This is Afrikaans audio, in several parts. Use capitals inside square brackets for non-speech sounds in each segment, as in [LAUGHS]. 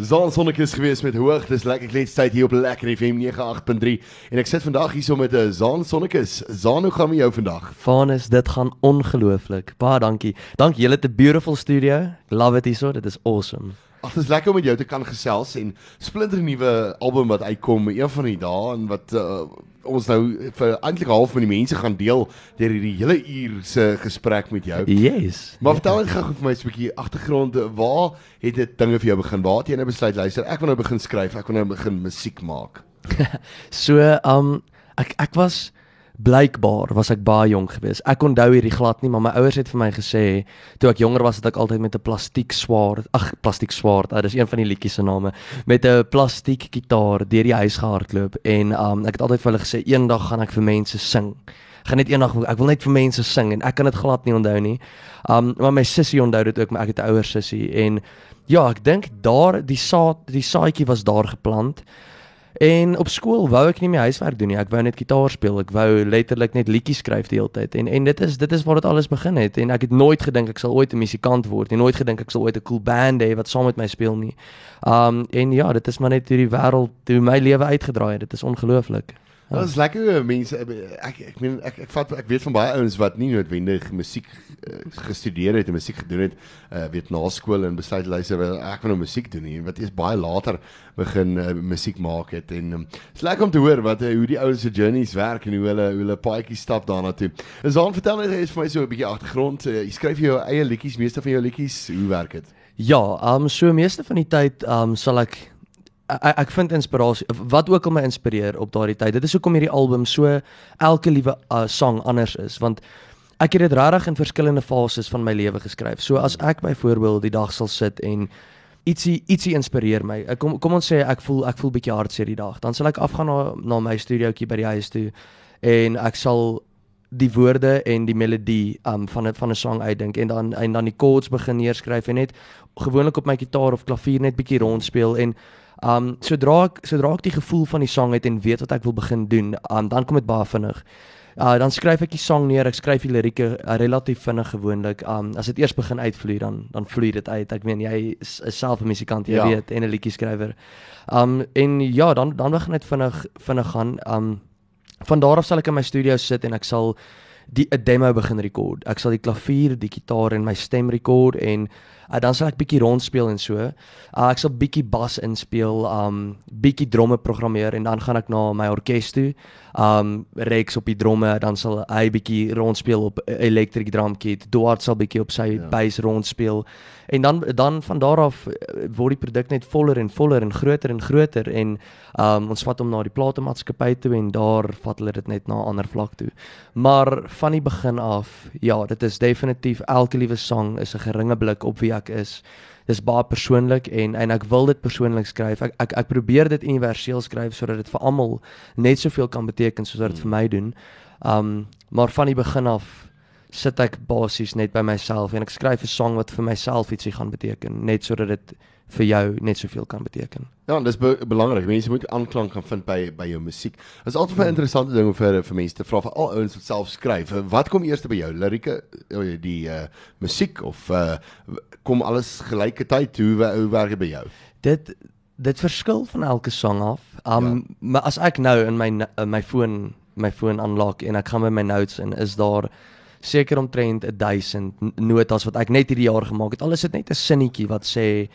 Zaan sonnetjies gewees met hoog, dis lekker kletstyd hier op Lekker FM 98.3 en ek sit vandag hier so met 'n uh, Zaan sonnetjies. Zaan, hoe gaan met jou vandag? Vanus, dit gaan ongelooflik. Baie dankie. Dank julle te beautiful studio. Love it hierso, dit is awesome. Ag, dit is lekker om met jou te kan gesels en splinter nuwe album wat uitkom een van die dae en wat uh, ons nou vir eintlik half met die mense gaan deel deur hierdie hele uur se gesprek met jou. Yes. Maar vertel net gou vir my 'n bietjie agtergrond. Waar het dit dinge vir jou begin? Waar het jy nou besluit luister? Ek wil nou begin skryf. Ek wil nou begin musiek maak. [LAUGHS] so, um ek ek was blykbaar was ek baie jonk geweest. Ek onthou hierdie glad nie, maar my ouers het vir my gesê toe ek jonger was dat ek altyd met 'n plastiek swaard, ag plastiek swaard, ah, dis een van die liedjies se name, met 'n plastiek gitaar deur die huis gehardloop en um ek het altyd vir hulle gesê eendag gaan ek vir mense sing. Gaan net eendag ek wil net vir mense sing en ek kan dit glad nie onthou nie. Um maar my sussie onthou dit ook, maar ek het 'n ouer sussie en ja, ek dink daar die saad die saadjie was daar geplant. En op skool wou ek nie my huiswerk doen nie. Ek wou net gitaar speel. Ek wou letterlik net liedjies skryf die hele tyd. En en dit is dit is waar dit alles begin het. En ek het nooit gedink ek sal ooit 'n musikant word nie. Nooit gedink ek sal ooit 'n cool band hê wat saam met my speel nie. Um en ja, dit is maar net hoe die wêreld, hoe my lewe uitgedraai het. Dit is ongelooflik. Ja. Dit is lekker mense ek ek meen ek ek vat ek weet van baie ouens wat nie noodwendig musiek uh, gestudeer het en musiek gedoen het uh, weet na skool en besluit luister ek wil nou musiek doen nie wat eers baie later begin uh, musiek maak het en um, is lekker om te hoor wat uh, hoe die ouens se journeys werk en hoe hulle hoe hulle paadjies stap daarna toe. Is dan vertel net eens vir my so 'n bietjie agtergrond. Uh, jy skryf jou eie liedjies, meeste van jou liedjies, hoe werk dit? Ja, um so meeste van die tyd um sal ek ek, ek vind inspirasie wat ook al my inspireer op daardie tyd. Dit is hoekom hierdie album so elke liewe uh, sang anders is want ek het dit regtig in verskillende fases van my lewe geskryf. So as ek byvoorbeeld die dag sal sit en ietsie ietsie inspireer my. Ek kom kom ons sê ek voel ek voel bietjie hartseer die dag. Dan sal ek afgaan na na my studiootjie by die huis toe en ek sal die woorde en die melodie um van 'n van 'n sang uitdink en dan en dan die chords begin neerskryf en net gewoonlik op my gitaar of klavier net bietjie rondspeel en Um sodra ek sodra ek die gevoel van die sang het en weet wat ek wil begin doen, um dan kom dit baie vinnig. Uh dan skryf ek die sang neer, ek skryf die lirieke uh, relatief vinnig gewoonlik. Um as dit eers begin uitvloei dan dan vloei dit uit. Ek meen jy is, is self 'n musikant, jy ja. weet, en 'n liedjie skrywer. Um en ja, dan dan begin dit vinnig vinnig gaan. Um van daar af sal ek in my studio sit en ek sal die 'n demo begin rekord. Ek sal die klavier, die gitaar en my stem rekord en uh, dan sal ek bietjie rondspeel en so. Uh, ek sal bietjie bas inspeel, um bietjie dromme programmeer en dan gaan ek na my orkes toe. Um Rex op die dromme, dan sal hy bietjie rondspeel op electric drum kit. Duart sal bietjie op sy ja. bass rondspeel. En dan dan van daar af eh, word die produk net voller en voller en groter en groter en um ons vat hom na die platemaatskappy toe en daar vat hulle dit net na 'n ander vlak toe. Maar van die begin af, ja, dit is definitief elke liewe sang is 'n geringe blik op wie ek is. Dis baie persoonlik en en ek wil dit persoonlik skryf. Ek ek ek probeer dit universeel skryf sodat dit vir almal net soveel kan beteken soos wat dit vir my doen. Um maar van die begin af sit ek basies net by myself en ek skryf 'n sang wat vir myself ietsie gaan beteken, net sodat dit vir jou net soveel kan beteken. Ja, dis be belangrik. Mense moet aanklank kan vind by by jou musiek. Dit is altyd 'n interessante ding vir vir mense te vra vir al ouens wat self skryf. Wat kom eers by jou? Lirieke, die uh musiek of uh kom alles gelyke tyd? Hoe hoe werk dit by jou? Dit dit verskil van elke sang af. Um ja. maar as ek nou in my in my foon my foon aanlaak en ek gaan by my notes en is daar seker omtrent 1000 notas wat ek net hierdie jaar gemaak het. Al is dit net 'n sinnetjie wat sê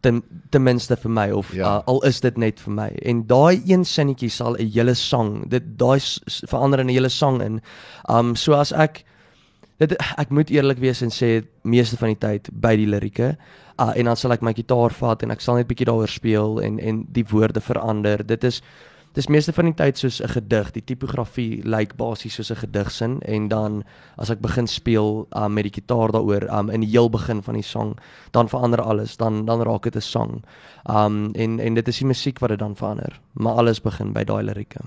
ten ten minste vir my of ja. uh, al is dit net vir my. En daai een sinnetjie sal 'n hele sang, dit daai verander in 'n hele sang in. Um so as ek dit ek moet eerlik wees en sê meeste van die tyd by die lirieke uh, en dan sal ek my gitaar vat en ek sal net bietjie daaroor speel en en die woorde verander. Dit is dis meeste van die tyd soos 'n gedig. Die tipografie lyk basies soos 'n gedigsin en dan as ek begin speel um, met die kitaar daaroor um, in die heel begin van die sang, dan verander alles. Dan dan raak dit 'n sang. Um en en dit is die musiek wat dit dan verander. Maar alles begin by daai lirieke.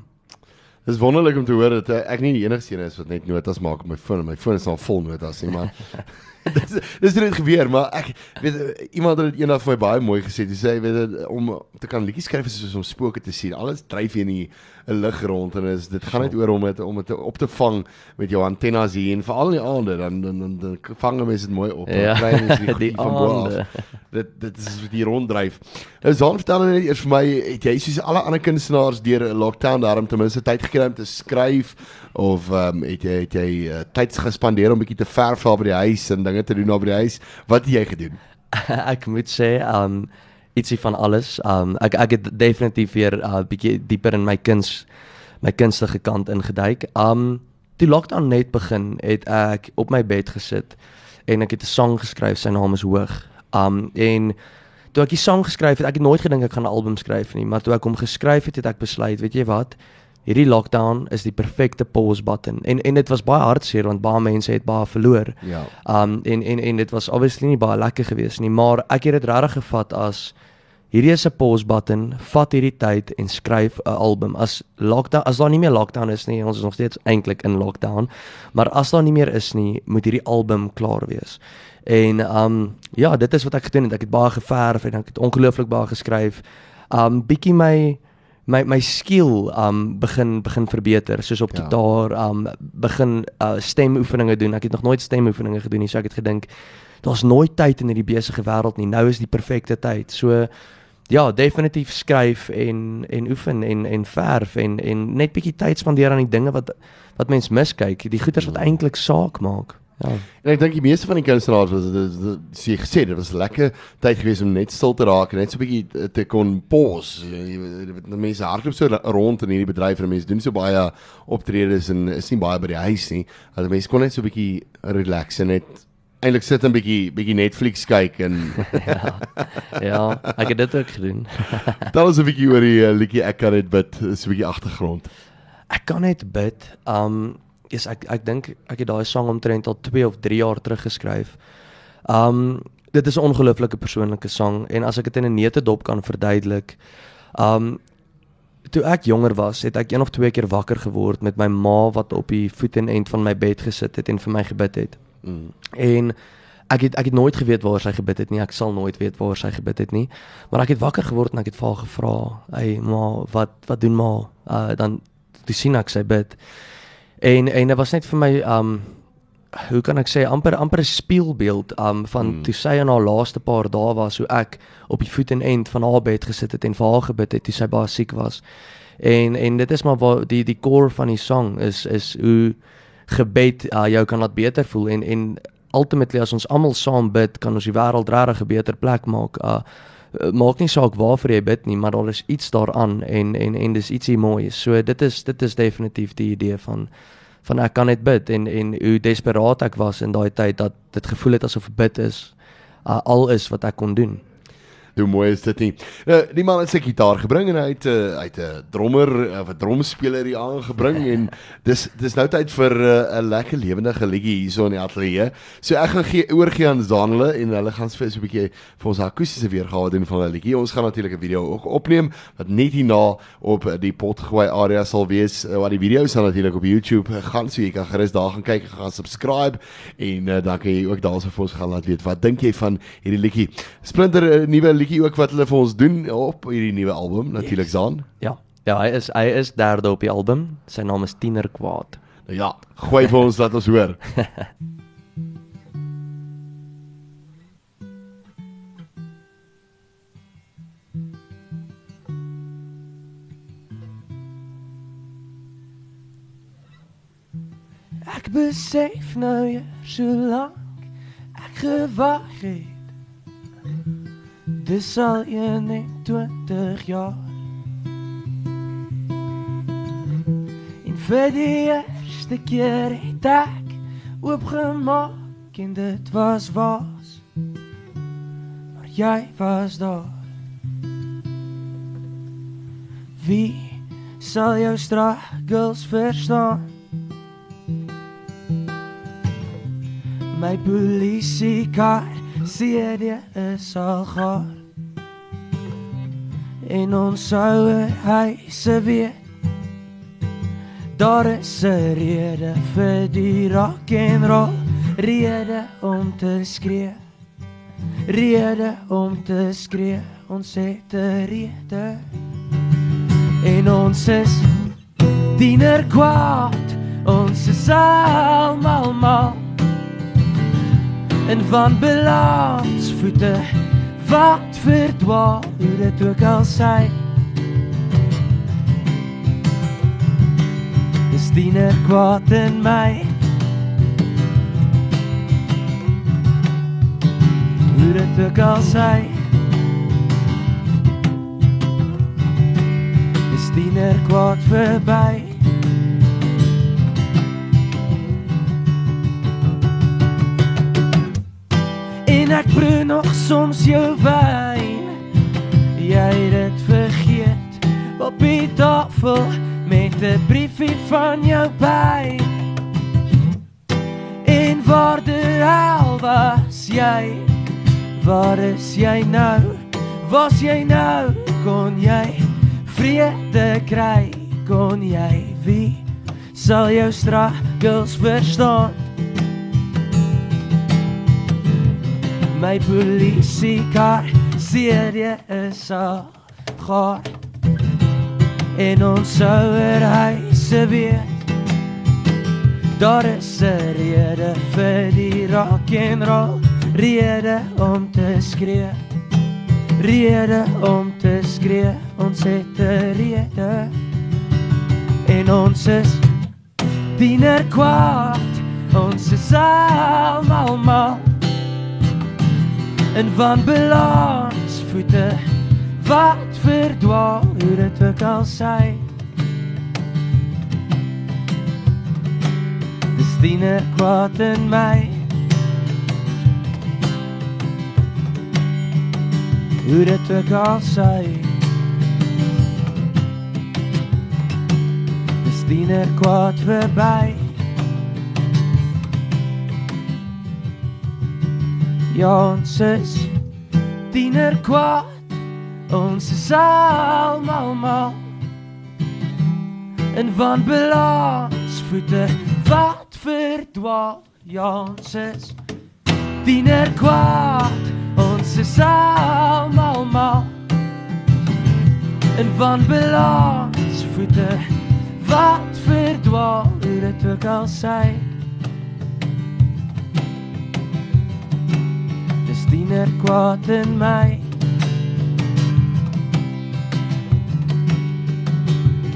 Dis wonderlik om te hoor dat uh, ek nie die enigste een is wat net notas maak op my foon. My foon is al vol notas nie, maar [LAUGHS] [LAUGHS] dis dis het gebeur, maar ek weet iemand het eendag vir my baie mooi gesê. Hy sê weet om te kan liedjies skryf is soos om spooke te sien. Alles dryf hier in die lig rond en is dit gaan net oor om dit om dit op te vang met jou antennes hier en veral in die aande dan dan dan, dan vang mense dit mooi op. Ja, kry jy die [LAUGHS] van bo af. Dit dit is hier ronddryf. Nou Zaan vertel net eers vir my het jy soos alle ander kunstenaars deur 'n lockdown daarom ten minste tyd gekry om te skryf of ehm um, het jy het jy uh, tyd gespandeer om bietjie te verf daar by die huis en doen daar by die huis? Wat het jy gedoen? [LAUGHS] ek moet sê ehm um, ietsie van alles. Um ek ek het definitief weer 'n uh, bietjie dieper in my kuns my kunstige kant ingeduik. Um die lockdown net begin het ek op my bed gesit en ek het 'n sang geskryf. Sy naam is Hoog. Um en toe ek die sang geskryf het, ek het nooit gedink ek gaan 'n album skryf nie, maar toe ek hom geskryf het, het ek besluit, weet jy wat? Hierdie lockdown is die perfekte pause button. En en dit was baie hartseer want baie mense het baie verloor. Ja. Um en en en dit was obviously nie baie lekker geweest nie, maar ek het dit regtig gevat as hierdie is 'n pause button, vat hierdie tyd en skryf 'n album. As lockdown as daar nie meer lockdown is nie, ons is nog steeds eintlik in lockdown, maar as daar nie meer is nie, moet hierdie album klaar wees. En um ja, dit is wat ek gedoen het. Ek het baie geverf en ek het ongelooflik baie geskryf. Um bietjie my my my skill um begin begin verbeter soos op ja. gitaar um begin uh, stemoefeninge doen. Ek het nog nooit stemoefeninge gedoen nie, so ek het gedink daar's nooit tyd in hierdie besige wêreld nie. Nou is die perfekte tyd. So ja, definitief skryf en en oefen en en verf en en net bietjie tyd spandeer aan die dinge wat wat mens miskyk, die goeders wat eintlik saak maak. Ja. En ek dink die meeste van die kunstenaars was dit sê gesê dit was lekker tyd gewees om net stil te raak en net so 'n bietjie te kon pause. Jy weet mense hardloop so rond in hierdie bedryf en mense doen so baie optredes en is nie baie by die huis nie. Dat mense kon net so 'n bietjie relax en net eintlik sit 'n bietjie bietjie Netflix kyk en [LAUGHS] ja. Ja, ek het dit ook gedoen. [LAUGHS] Daar was 'n bietjie oor die uh, liedjie ek kan dit bid, is 'n bietjie agtergrond. Ek kan net bid. Um is ek ek dink ek het daai sang omtrent al 2 of 3 jaar terug geskryf. Um dit is 'n ongelooflike persoonlike sang en as ek dit in 'n neutedop kan verduidelik. Um toe ek jonger was, het ek een of twee keer wakker geword met my ma wat op die voet en end van my bed gesit het en vir my gebid het. Mm. En ek het ek het nooit geweet waar sy gebid het nie. Ek sal nooit weet waar sy gebid het nie. Maar ek het wakker geword en ek het vir haar gevra, "Hey ma, wat wat doen ma?" Uh dan toe sien ek sy bid. En en dit was net vir my um hoe kan ek sê amper amper 'n spieelbeeld um van hmm. toe sy in haar laaste paar dae was hoe ek op die voet en end van haar bed gesit het en vir haar gebid het toe sy baie siek was. En en dit is maar waar die die core van die song is is hoe gebed uh, jou kan laat beter voel en en ultimately as ons almal saam bid kan ons die wêreld regtig 'n beter plek maak. Uh maak nie saak waarvoor jy bid nie, maar daar is iets daaraan en en en dis ietsie mooi. So dit is dit is definitief die idee van van ek kan net bid en en hoe desperaat ek was in daai tyd dat dit gevoel het asof bid is uh, al is wat ek kon doen. Hoe mooi is dit nie? Nou, die man het sy gitaar gebring en hy het 'n uh, hy het 'n drummer of 'n drumspeler hier aangebring [LAUGHS] en dis dis nou tyd vir 'n uh, lekker lewendige liedjie hierso in die ateljee. So ek gaan gee oorgie aan Zanele en hulle gaan vir so 'n bietjie vir ons akoestiese weergawe doen van 'n liedjie. Ons gaan natuurlik 'n video ook opneem wat net hierna op die potgooi area sal wees. Uh, wat die video sal natuurlik op YouTube gaan so jy kan gerus daar gaan kyk, gaan subscribe en uh, dan kan jy ook daarso vir ons gaan laat weet wat dink jy van hierdie liedjie. Splinter 'n uh, nuwe liedjie ook wat hulle vir ons doen op hierdie nuwe album natuurlik yes. Zaan. Ja. Ja, hy is hy is derde op die album. Sy naam is Tiener Kwaad. Nou ja, gooi vir ons laat ons hoor. Ek [LAUGHS] besef nou jy so lank ek gewag het Dis al 21 jaar. In vir die eerste keer het ek oopgemaak en dit was was. Maar jy was daar. Wie sal jou struggles verstaan? My polisie kar sien jy is al gaar En ons sou hy se weet Daar is 'n rede vir die rock and roll rede om te skree. Rede om te skree. Ons het 'n rede. En ons is diener kwaad. Ons is almal mal. En van balans voete wat verdwaal, hoe dit ook al sy. Dis diener kwaad in my. Hoe dit ook al sy. Dis diener kwaad verby. En ek proe nog soms jou wyn. Jy het dit vergeet op die tafel met 'n briefie van jou by. En waar die hel was jy? Waar is jy nou? Was jy nou? Kon jy vrede kry? Kon jy wie sal jou struggles verstaan? My polisiekar sien jy is al gaar. En ons ouerhuise weet Daar is 'n rede vir die rock and roll Rede om te skree. Rede om te skree Ons het 'n rede. En ons is diener kwaad Ons is almal mal En van balans voete wat verdwaal hoe dit ook al sy. Dis diener kwaad in my. Hoe dit ook al sy. Dis diener kwaad verby Ja, ons is diener kwaad. Ons is almal mal. En van balans voete wat verdwaal. Ja, ons is diener kwaad. Ons is almal mal. En van balans voete wat verdwaal. Dit ook al sy Dis diener kwaad in my.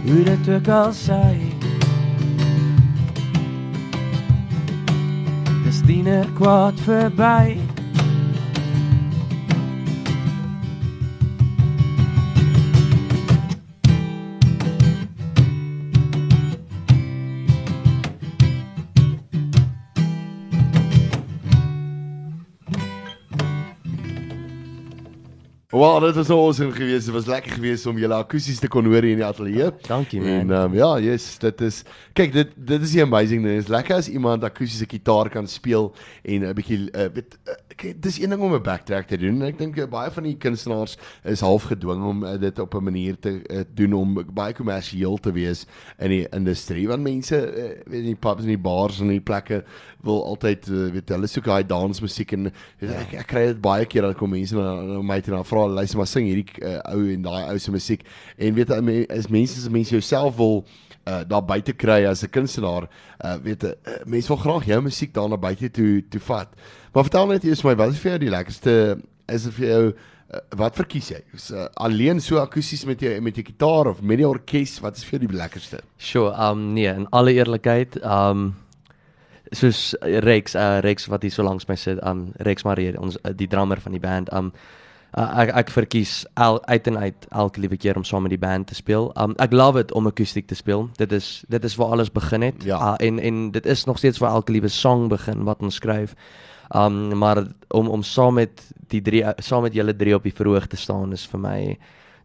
Hoe dit ook al sy. Dis diener kwaad verby Wel, dit was awesome geweest. Dit was lekker geweest om julle akoesties te kon hoor hier in die ateljee. Dankie En man. ehm um, ja, yes, dit is kyk dit dit is die amazing ding. Dit is lekker as iemand akoestiese gitaar kan speel en 'n bietjie uh, weet uh, kyk dis een ding om 'n backtrack te doen. Ek dink uh, baie van die kunstenaars is half gedwing om uh, dit op 'n manier te uh, doen om baie kommersieel te wees in die industrie want mense uh, weet in die pubs en die bars en die plekke wil altyd uh, weet hulle soek daai dansmusiek en weet, ek, ek kry dit baie keer dat kom mense na, na my toe en dan vra hulle luister maar sing hierdie uh, ou en daai ou se musiek en weet jy as mense as mense jouself wil uh, daar buite kry as 'n kunstenaar, uh, weet jy, uh, mense wil graag jou musiek daar na buite toe toe vat. Maar vertel net eers my, wat is vir jou die lekkerste is dit vir jou uh, wat verkies jy? Is uh, alleen so akoesties met jou met jou gitaar of met die orkes, wat is vir jou die lekkerste? Sure, um nee, in alle eerlikheid, um soos Rex, uh Rex wat hier so langs my sit, um Rex Marie, ons uh, die drummer van die band, um uh, ek ek verkies el, uit en uit elke liewe keer om saam met die band te speel. Um ek love dit om akoestiek te speel. Dit is dit is waar alles begin het. Ja. Uh, en en dit is nog steeds waar elke liewe song begin wat ons skryf. Um maar om om saam met die drie saam met julle drie op die verhoog te staan is vir my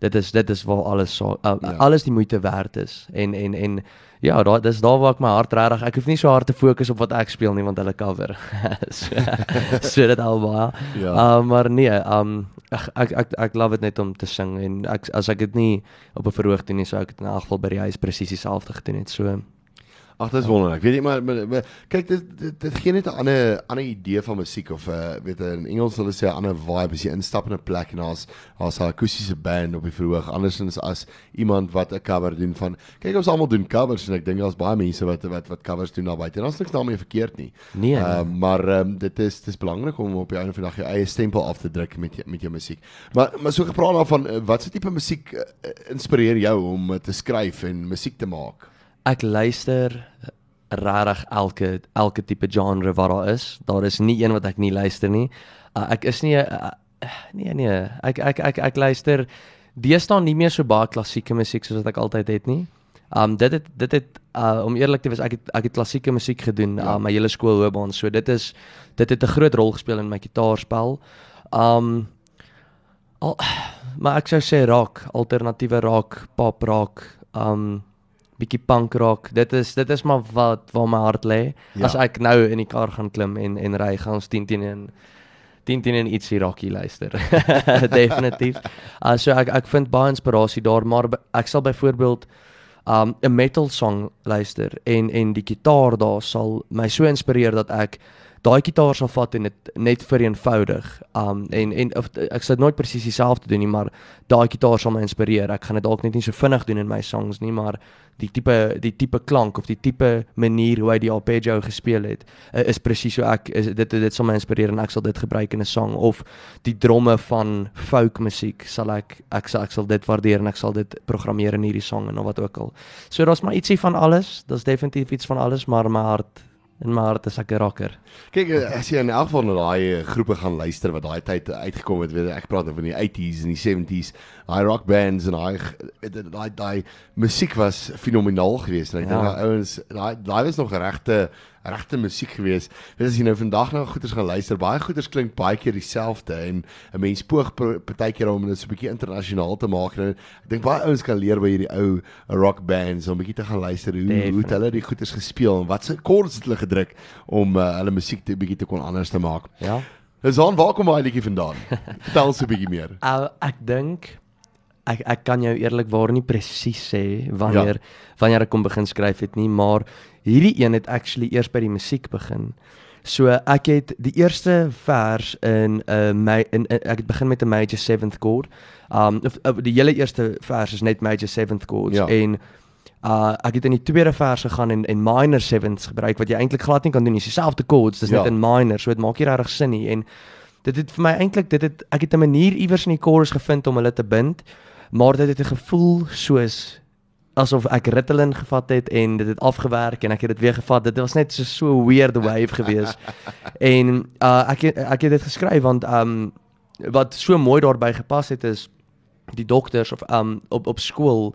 dit is dit is waar alles so uh, Ja. ja. alles die moeite werd is. En en en ja, daar dis daar waar ek my hart regtig ek hoef nie so hard te fokus op wat ek speel nie want hulle cover. [LAUGHS] so [LAUGHS] so dit al baie. Ja. Uh, maar nee, um ek ek ek, ek love dit net om te sing en ek as ek dit nie op 'n verhoog doen nie, sou ek dit in elk geval by die huis presies dieselfde gedoen het. So Ag dis wonderlik. Weet jy maar, maar, maar kyk dit dit, dit gee net 'n ander ander idee van musiek of uh, weet jy in Engels hulle sê 'n ander vibe as jy instap in 'n plek en daar's daar's 'n akoestiese band op die verhoog andersins as iemand wat 'n cover doen van kyk ons almal doen covers en ek dink daar's baie mense wat wat wat covers doen daar buite. Daar's niks daarmee verkeerd nie. Nee. Uh, maar um, dit is dis belangrik om op die einde van die dag jou eie stempel af te druk met jou, met jou musiek. Maar maar so gepraat daarvan uh, wat se tipe musiek uh, inspireer jou om te skryf en musiek te maak? Ek luister regtig elke elke tipe genre wat daar is. Daar is nie een wat ek nie luister nie. Uh, ek is nie 'n uh, nee nee, ek ek ek ek luister deesdae nie meer so baie klassieke musiek soos wat ek altyd het nie. Um dit het dit het uh, om eerlik te wees, ek het ek het klassieke musiek gedoen ja. uh, my hele skoolloopbaan. So dit is dit het 'n groot rol gespeel in my gitaarspel. Um al maar ek sou sê rock, alternatiewe rock, pop rock, um bietjie punk rock. Dit is dit is maar wat waar my hart lê. Ja. As ek nou in die kar gaan klim en en ry gaan ons 10 teen 1 10 teen 1 ietsie rockie luister. [LAUGHS] Definitief. Uh, so ek ek vind baie inspirasie daar, maar ek sal byvoorbeeld um 'n metal song luister en en die gitaar daar sal my so inspireer dat ek daai gitaar sal vat en dit net vereenvoudig. Um en en of, ek sê nooit presies dieselfde doen nie, maar daai gitaar sal my inspireer. Ek gaan dit dalk net nie so vinnig doen in my songs nie, maar die tipe die tipe klank of die tipe manier hoe hy die arpeggio gespeel het uh, is presies so ek is dit dit sal my inspireer en ek sal dit gebruik in 'n song of die dromme van folk musiek sal ek ek sal ek sal dit waardeer en ek sal dit programmeer in hierdie song en of wat ook al. So daar's maar ietsie van alles. Daar's definitief iets van alles, maar my hart in my hart is ek 'n rocker. Kyk, eh, as jy in elk geval na daai eh, groepe gaan luister wat daai tyd uitgekom het, weet ek praat van die 80s en die 70s, daai rock bands en daai daai daai musiek was fenomenaal geweest en ek ja. dink daai ouens daai daai was nog regte regte musiek gewees. Weet as jy nou vandag na goeters gaan luister, baie goeters klink baie keer dieselfde en 'n mens poog partykeer om dit so 'n bietjie internasionaal te maak. En ek dink baie ouens kan leer by hierdie ou rock bands om 'n bietjie te gaan luister hoe Definitely. hoe hulle die goeters gespeel en wat se chords het hulle gedruk om uh, hulle musiek te bietjie te kon anders te maak. Ja. Dis aan waar kom daai liedjie vandaan? [LAUGHS] Vertel ons 'n bietjie meer. Uh, ek dink ek ek kan jou eerlikwaar nie presies sê wanneer ja. wanneer ek kom begin skryf het nie, maar hierdie een het actually eers by die musiek begin. So ek het die eerste vers in 'n uh, my in, in ek het begin met 'n major 7th chord. Um of, of die hele eerste vers is net major 7th chords ja. en uh ek het in die tweede vers gegaan en en minor 7ths gebruik wat jy eintlik glad nie kan doen nie. Dieselfde chords, dis ja. net in minor, so dit maak nie regtig sin nie en dit het vir my eintlik dit het ek het 'n manier iewers in die chorus gevind om hulle te bind, maar dit het 'n gevoel soos asof ek Ritalin gevat het en dit het afgewerk en ek het dit weer gevat. Dit was net so so weird wave gewees. [LAUGHS] en uh, ek ek het dit geskryf want um wat so mooi daarbey gepas het is die dokters of um op op skool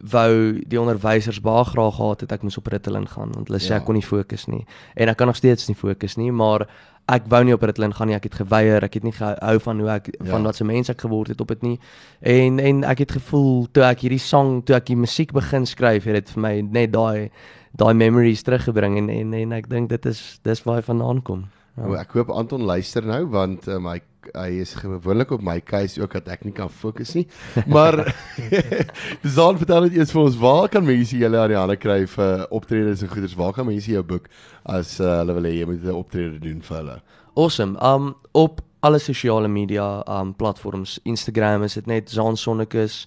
wou die onderwysers baie graag gehad het ek moes op Ritalin gaan want hulle sê ja. ek kon nie fokus nie. En ek kan nog steeds nie fokus nie, maar ek wou nie op Ritalin gaan nie. Ek het geweier. Ek het nie gehou van hoe ek ja. van wat se mens ek geword het op dit nie. En en ek het gevoel toe ek hierdie song, toe ek die musiek begin skryf, het dit vir my net daai daai memories teruggebring en en en ek dink dit is dis waar hy vandaan kom. Ja. Ek hoop Anton luister nou want uh, my hy is gewoonlik op my case ook dat ek nie kan fokus nie. Maar [LAUGHS] dan vertel dit eers vir ons waar kan mense julle aan die hande kry vir optredes en goeders? Waar kan mense jou boek as uh, hulle wil hê jy moet 'n optrede doen vir hulle? Awesome. Um op alle sosiale media um platforms, Instagram is dit net Zaan Sonnekus,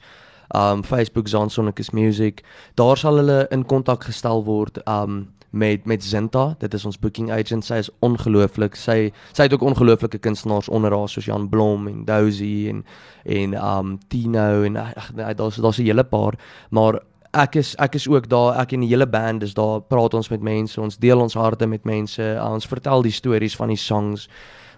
um Facebook Zaan Sonnekus Music. Daar sal hulle in kontak gestel word. Um met met Zinta. Dit is ons booking agent. Sy is ongelooflik. Sy sy het ook ongelooflike kunstenaars onder haar soos Jan Blom en Dozy en en um Tino en ag nee, daar's daar's 'n hele paar, maar ek is ek is ook daar. Ek en die hele band is daar. Praat ons met mense. Ons deel ons harte met mense. Ons vertel die stories van die songs.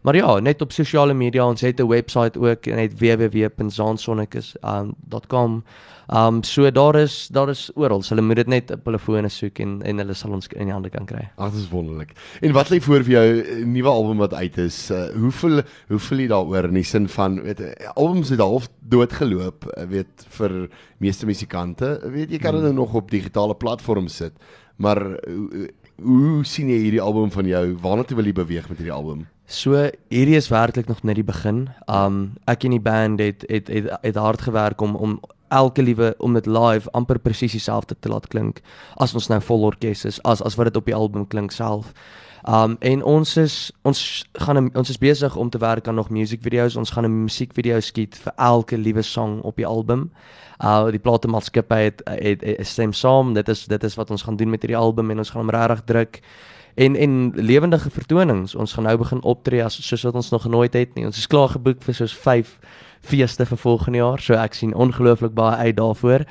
Maar ja, net op sosiale media, ons het 'n webwerf ook, net www.zansonnekus.com. Um, um so daar is daar is oral. Hulle moet dit net op hulle fone soek en en hulle sal ons in die hande kan kry. Ag, dit is wonderlik. En wat lê voor vir jou eh, nuwe album wat uit is? Uh, hoeveel hoeveel jy daaroor in die sin van weet eh, albums het half doodgeloop, weet vir meeste musikante. Weet jy kan dit hmm. nog op digitale platforms sit. Maar hoe, hoe sien jy hierdie album van jou? Waarna toe wil jy beweeg met hierdie album? So hierdie is werklik nog net die begin. Um ek en die band het het het, het hard gewerk om om elke liewe om dit live amper presies dieselfde te laat klink as ons nou vol orkes is, as as wat dit op die album klink self. Um en ons is ons gaan ons is besig om te werk aan nog musiekvideo's. Ons gaan 'n musiekvideo skiet vir elke liewe song op die album. Uh die platenmaatskappy het het, het, het stem saam. Dit is dit is wat ons gaan doen met hierdie album en ons gaan hom regtig druk en en lewendige vertonings. Ons gaan nou begin optree as soos wat ons nog nooit het nie. Ons is klaar geboek vir soos 5 feeste vir volgende jaar. So ek sien ongelooflik baie uit daarvoor.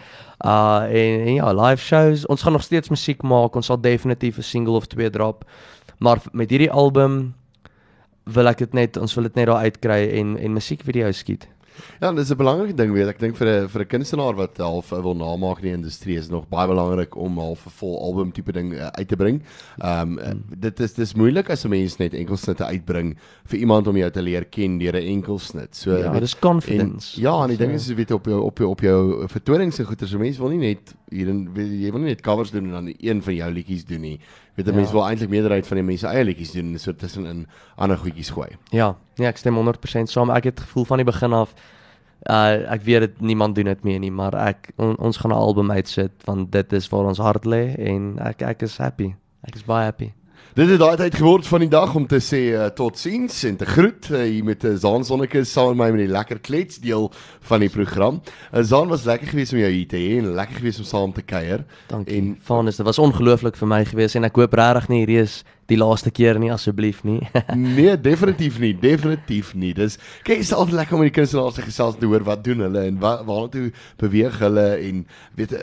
Uh en, en ja, live shows. Ons gaan nog steeds musiek maak. Ons sal definitief 'n single of twee drop. Maar met hierdie album wil ek dit net ons wil dit net daar uitkry en en musiekvideo's skiet. Ja, dis 'n belangrike ding weet ek dink vir 'n vir 'n kunstenaar wat half wil namaak in die industrie is nog baie belangrik om half 'n vol album tipe ding uh, uit te bring. Ehm um, mm. dit is dis moeilik as 'n mens net enkelsnitte uitbring vir iemand om jou te leer ken deur 'n enkelsnit. So Ja, dis confidence. En, ja, en die so. ding is jy weet op jou op jou op jou vertonings en goeie so mense wil nie net hier in jy wil nie net covers doen en dan een van jou liedjies doen nie. Weet jy ja. mense wil eintlik meerderheid van die mense eie liedjies doen so tussenin ander goedjies gooi. Ja, nee, ek stem 100% saam. Ek het gevoel van die begin af uh ek weet dit niemand doen dit meer nie, maar ek on, ons gaan 'n album uitsit want dit is waar ons hart lê en ek ek is happy. Ek is baie happy. Dit het daai tyd geword van die dag om te sê uh, totsiens en te groet uh, hier met uh, Zaan Sonneke saam met my met die lekker klets deel van die program. Uh, Zaan was lekker geweest om jou hier te hê en lekker geweest om saam te kuier. Dankie. En Vanus, dit was ongelooflik vir my geweest en ek hoop regtig nie hierdie is die laaste keer nie asseblief nie. [LAUGHS] nee, definitief nie, definitief nie. Dis kyk, is altyd lekker om die kinders te gesels te hoor wat doen hulle en waar waartoe beweeg hulle en weet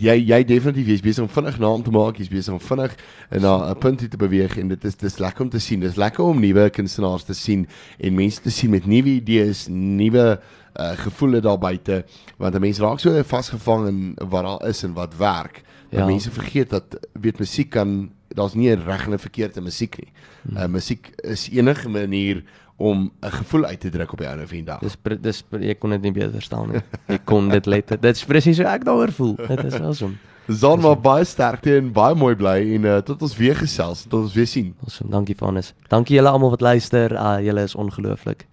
jy jy definitief jy's besig om vinnig naam te maak, jy's besig om vinnig na 'n punt te beweeg en dit is dis lekker om te sien. Dis lekker om nuwe kunstenaars te sien en mense te sien met nuwe idees, nuwe uh gevoele daar buite want mense raak so vasgevang in wat daar is en wat werk. Ja. Mense vergeet dat weet musiek kan daar's nie 'n reg en 'n verkeerde musiek nie. Hmm. Uh musiek is enige manier om 'n gevoel uit te druk op die ou van die dag. Dis dis ek kon dit nie beter verstaan nie. Ek kon dit let. Dit is presies hoe ek daaroor voel. Dit is awesome. Zon maar baie sterkte en baie mooi bly en uh, tot ons weer gesels, tot ons weer sien. Awesome. Dankie Vanus. Dankie julle almal wat luister. Uh julle is ongelooflik.